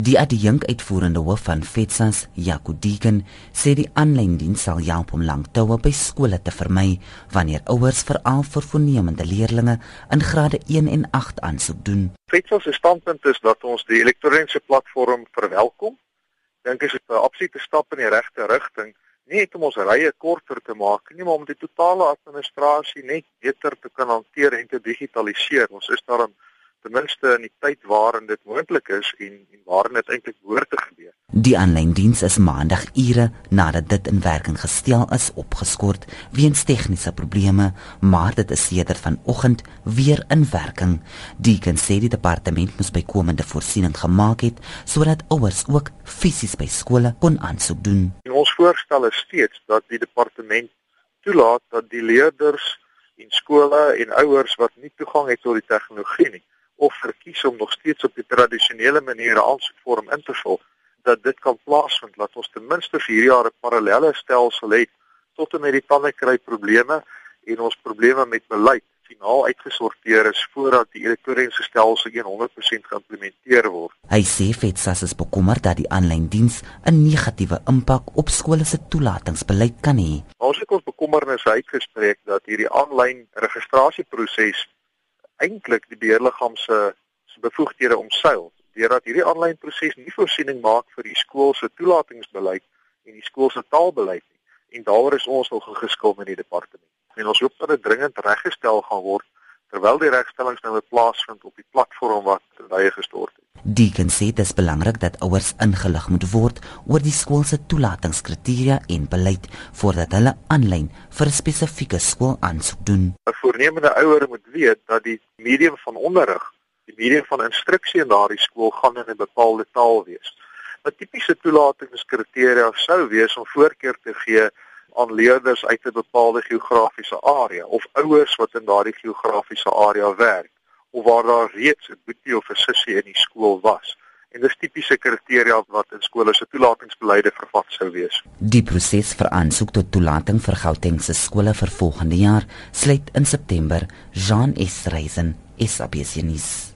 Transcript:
Die adjunkuitvoerende hoof van FETSAS, Jaco Degen, sê die aanlyn diens sal help om langtoue by skole te vermy wanneer ouers veral vir voornemende leerders in grade 1 en 8 aansoek doen. FETSAS se standpunt is dat ons die elektroniese platform verwelkom. Dink is dit 'n absolute stap in die regte rigting, nie net om ons rye korter te maak nie, maar om die totale administrasie net beter te kan hanteer en te digitaliseer. Ons is daarin ten minste in die tyd waarin dit moontlik is en en waarin dit eintlik behoort te gebeur. Die aanlyn diens is maandag ure nadat dit in werking gestel is opgeskort weens tegniese probleme, maar dit is sedert vanoggend weer in werking. Die kan sê die departement moes bykomende voorsiening gemaak het sodat ouers ook fisies by skole kon aansoek doen. En ons voorstel is steeds dat die departement toelaat dat die leerders en skole en ouers wat nie toegang het tot die tegnologie nie of verkies om nog steeds op die tradisionele maniere aansoekvorm in te vul dat dit kan plaasvind dat ons ten minste vir hierdie jaar 'n parallelle stelsel het tot en met die tande kry probleme en ons probleme met beleid finaal uitgesorteer is voordat die elektroniese stelsel 100% geïmplementeer word. Hy sê FETSAS is bekommerd dat die aanlyn diens 'n negatiewe impak op skole se toelatingsbeleid kan hê. Ons het ons bekommernisse uitgespreek dat hierdie aanlyn registrasieproses eintlik die beheerliggaam se se bevoegdhede omseil deurdat hierdie aanlyn proses nie voorsiening maak vir die skool se toelatingsbeleid en die skool se taalbeleid nie en daaroor is ons nog geskil met die departement. En ons hoop dat dit dringend reggestel gaan word terwyl die regstellings nou plaasvind op die platform wat daai gestort. Deacon sê dit is belangrik dat ouers ingelig moet word oor die skool se toelatingskriteria en beleid voordat hulle aanlyn vir 'n spesifieke skool aansoek doen. 'n Voornemende ouer moet weet dat die medium van onderrig, die medium van instruksie in daardie skool gaan in 'n bepaalde taal wees. 'n Tipiese toelatingskriteria sou wees om voorkeur te gee aan leerders uit 'n bepaalde geografiese area of ouers wat in daardie geografiese area werk of waar daar reeds 'n boetie of 'n sussie in die skool was. En dis tipiese kriteria wat in skole se toelatingsbeleide vervat sou wees. Die proses vir aansoek tot toelating vir Gautengse skole vir volgende jaar sluit in September. Jean Esreisen, SABC nuus.